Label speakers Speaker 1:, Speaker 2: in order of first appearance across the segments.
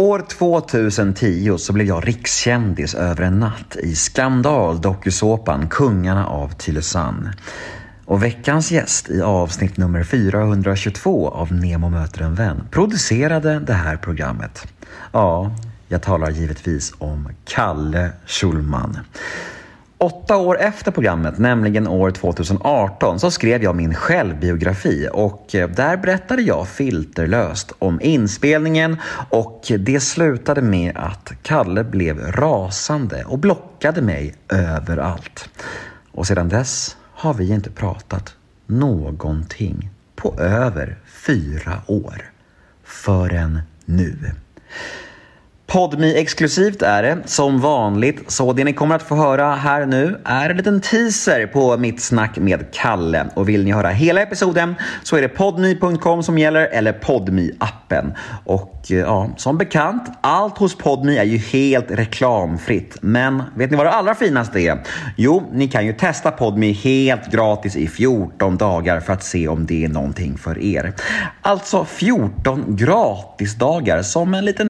Speaker 1: År 2010 så blev jag rikskändis över en natt i skandal-dokusåpan Kungarna av Tylösand. Och veckans gäst i avsnitt nummer 422 av Nemo möter en vän producerade det här programmet. Ja, jag talar givetvis om Kalle Schulman. Åtta år efter programmet, nämligen år 2018, så skrev jag min självbiografi och eh, där berättade jag filterlöst om inspelningen och det slutade med att Kalle blev rasande och blockade mig överallt. Och sedan dess har vi inte pratat någonting på över fyra år. Förrän nu podmi exklusivt är det, som vanligt. Så det ni kommer att få höra här nu är en liten teaser på mitt snack med Kalle. Och vill ni höra hela episoden så är det podmi.com som gäller eller podmi appen Och eh, ja, som bekant, allt hos Podmi är ju helt reklamfritt. Men vet ni vad det allra finaste är? Jo, ni kan ju testa Podmi helt gratis i 14 dagar för att se om det är någonting för er. Alltså 14 gratisdagar som en liten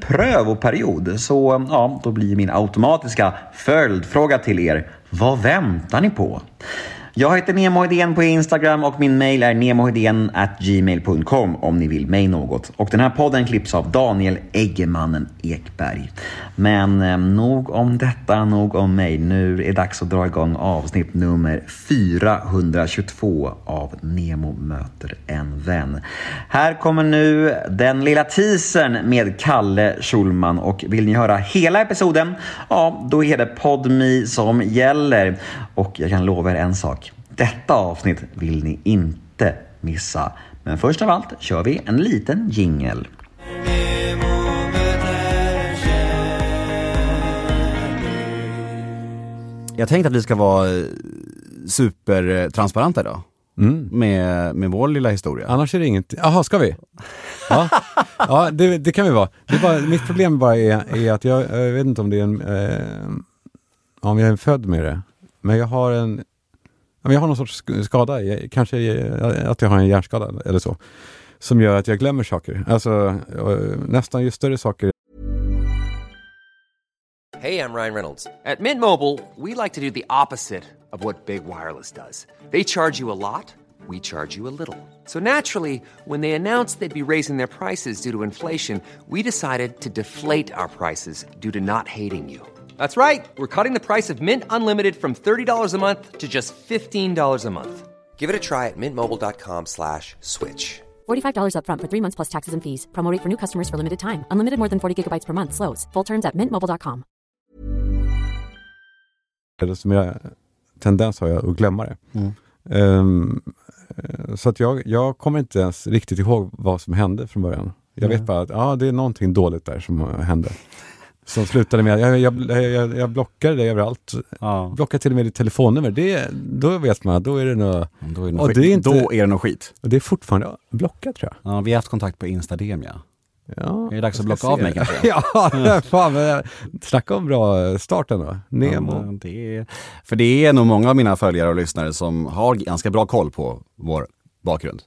Speaker 1: Prövoperiod, så ja, då blir min automatiska följdfråga till er. Vad väntar ni på? Jag heter Nemo på Instagram och min mail är gmail.com om ni vill mig något. Och den här podden klipps av Daniel Eggemannen Ekberg. Men eh, nog om detta, nog om mig. Nu är det dags att dra igång avsnitt nummer 422 av Nemo möter en vän. Här kommer nu den lilla teasern med Kalle Schulman och vill ni höra hela episoden, ja då är det PodMe som gäller. Och jag kan lova er en sak. Detta avsnitt vill ni inte missa. Men först av allt kör vi en liten jingel.
Speaker 2: Jag tänkte att vi ska vara eh, supertransparenta idag. Mm. Med, med vår lilla historia.
Speaker 3: Annars är det inget, jaha ska vi? Ja, ja det, det, kan vi vara. Det bara, mitt problem bara är, är att jag, jag, vet inte om det är en, eh, om jag är född med det, men jag har en jag har någon sorts skada, kanske eh, att jag har en hjärnskada eller så, som gör att jag glömmer saker. Alltså eh, nästan ju större saker.
Speaker 4: Hej, jag Ryan Reynolds. At Mint Mobile, we like to do the opposite of what Big Wireless does. They charge you a lot, we charge you a little. So naturally, when they announced they'd be raising their prices due to inflation, we decided to deflate our prices due to not hating you. That's right. We're cutting the price of Mint Unlimited from $30 a month to just $15 a month. Give it a try at mintmobile.com slash switch.
Speaker 5: $45 upfront for three months plus taxes and fees. Promote for new customers for limited time. Unlimited more than 40 gigabytes per month. Slows. Full terms at mintmobile.com.
Speaker 3: Som jag, tendens har jag att glömma det. Mm. Um, så att jag, jag kommer inte ens riktigt ihåg vad som hände från början. Jag mm. vet bara att ah, det är någonting dåligt där som hände. Som slutade med jag, jag, jag, jag blockade dig överallt. Ja. Blockade till och med ditt telefonnummer. Det, då vet man, då är det något...
Speaker 2: Då är det, det är inte, då är det något skit.
Speaker 3: Och det är fortfarande blockat tror jag.
Speaker 2: Ja, vi har haft kontakt på Instagram ja.
Speaker 3: Ja,
Speaker 2: Är det dags att blocka av mig kanske?
Speaker 3: ja, fan, men, snacka om bra start ändå. Nemo.
Speaker 2: Ja, det är, för det är nog många av mina följare och lyssnare som har ganska bra koll på vår bakgrund.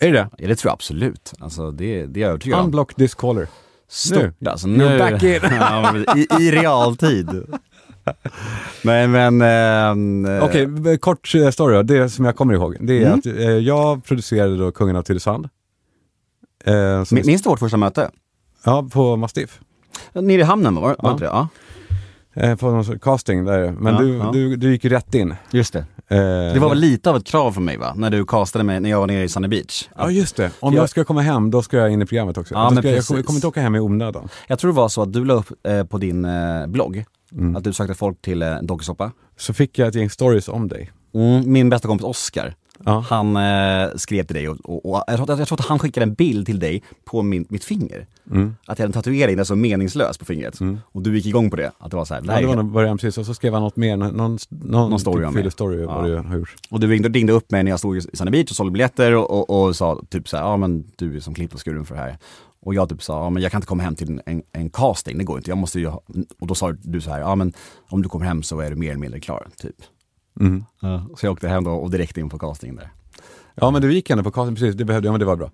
Speaker 3: Är det
Speaker 2: Ja, det tror jag absolut. Alltså det, det är jag övertygad om.
Speaker 3: Unblock this caller.
Speaker 2: Stort
Speaker 3: Nu.
Speaker 2: alltså.
Speaker 3: You're back in.
Speaker 2: ja, i, I realtid. Nej men... ehm, eh,
Speaker 3: Okej, b- kort eh, story då. Det som jag kommer ihåg. Det är
Speaker 2: Mm.
Speaker 3: att eh, jag producerade då Kungen av Tylösand. Eh,
Speaker 2: Minns du vårt första möte?
Speaker 3: ja, på Mastiff.
Speaker 2: Nere i hamnen var, var
Speaker 3: Ja.
Speaker 2: inte det? Ja,
Speaker 3: på någon casting där. Men
Speaker 2: Ja,
Speaker 3: du,
Speaker 2: ja.
Speaker 3: Du, du gick ju rätt in.
Speaker 2: just det.
Speaker 3: Eh,
Speaker 2: Det var väl lite av ett krav för mig va? När du castade mig när jag var nere i Sunny Beach.
Speaker 3: Ja just det, om
Speaker 2: jag-
Speaker 3: jag ska komma hem då ska jag in i programmet också.
Speaker 2: Ja, men
Speaker 3: ska jag, jag kommer, inte åka hem i onödan.
Speaker 2: Jag tror det var så att du la upp eh, på din eh, blogg
Speaker 3: Mm.
Speaker 2: att du sökte folk till eh, dokusåpa.
Speaker 3: Så fick jag ett gäng stories om dig.
Speaker 2: Mm, min bästa kompis Oscar,
Speaker 3: Ja.
Speaker 2: han eh, skrev till dig och, och, och jag, tror, jag tror att han skickade en bild till dig på min, mitt finger.
Speaker 3: Mm.
Speaker 2: Att jag hade en tatuering där som meningslös på fingret. Och du gick igång på det. Att det var så här,
Speaker 3: Ja, det var nog början precis, och så skrev han något mer, någon, någon,
Speaker 2: Någon story om
Speaker 3: typ
Speaker 2: mig.
Speaker 3: story
Speaker 2: Ja.
Speaker 3: vad du har gjort.
Speaker 2: Och du ringde, ringde upp mig när jag stod i Sunny Beach och sålde biljetter och, och, och sa typ så ja men du är som klippt och skuren för det här. Och jag typ sa, ja men jag kan inte komma hem till en, en, casting, det går inte. Jag måste ju och då sa du så här, ja men om du kommer hem så är du mer eller mindre klar, typ.
Speaker 3: Mm.
Speaker 2: Så jag åkte hem då och direkt in på casting där.
Speaker 3: Ja men du gick ändå på casting, precis, det behövde jag, men det var bra.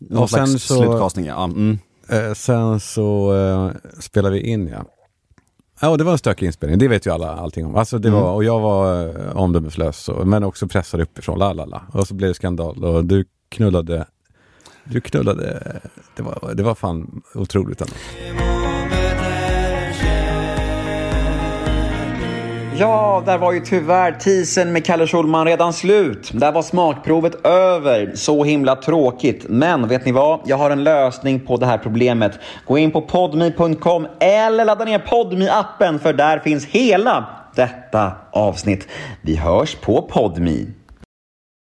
Speaker 2: Någon
Speaker 3: Och sen
Speaker 2: slags
Speaker 3: så-
Speaker 2: slutcasting, ja. Mm.
Speaker 3: Eh, sen så eh, spelade vi in ja. Ja, och det var en stökig inspelning, det vet ju alla allting om. Alltså det
Speaker 2: Mm.
Speaker 3: var, och jag var eh, omdömeslös, så, men också pressad uppifrån, la la la. Och så blev det skandal och du knullade, du knullade, det var, det var fan otroligt ändå.
Speaker 1: Ja, där var ju tyvärr teasern med Kalle Schulman redan slut. Där var smakprovet över. Så himla tråkigt. Men vet ni vad? Jag har en lösning på det här problemet. Gå in på podme.com eller ladda ner podme appen för där finns hela detta avsnitt. Vi hörs på podme.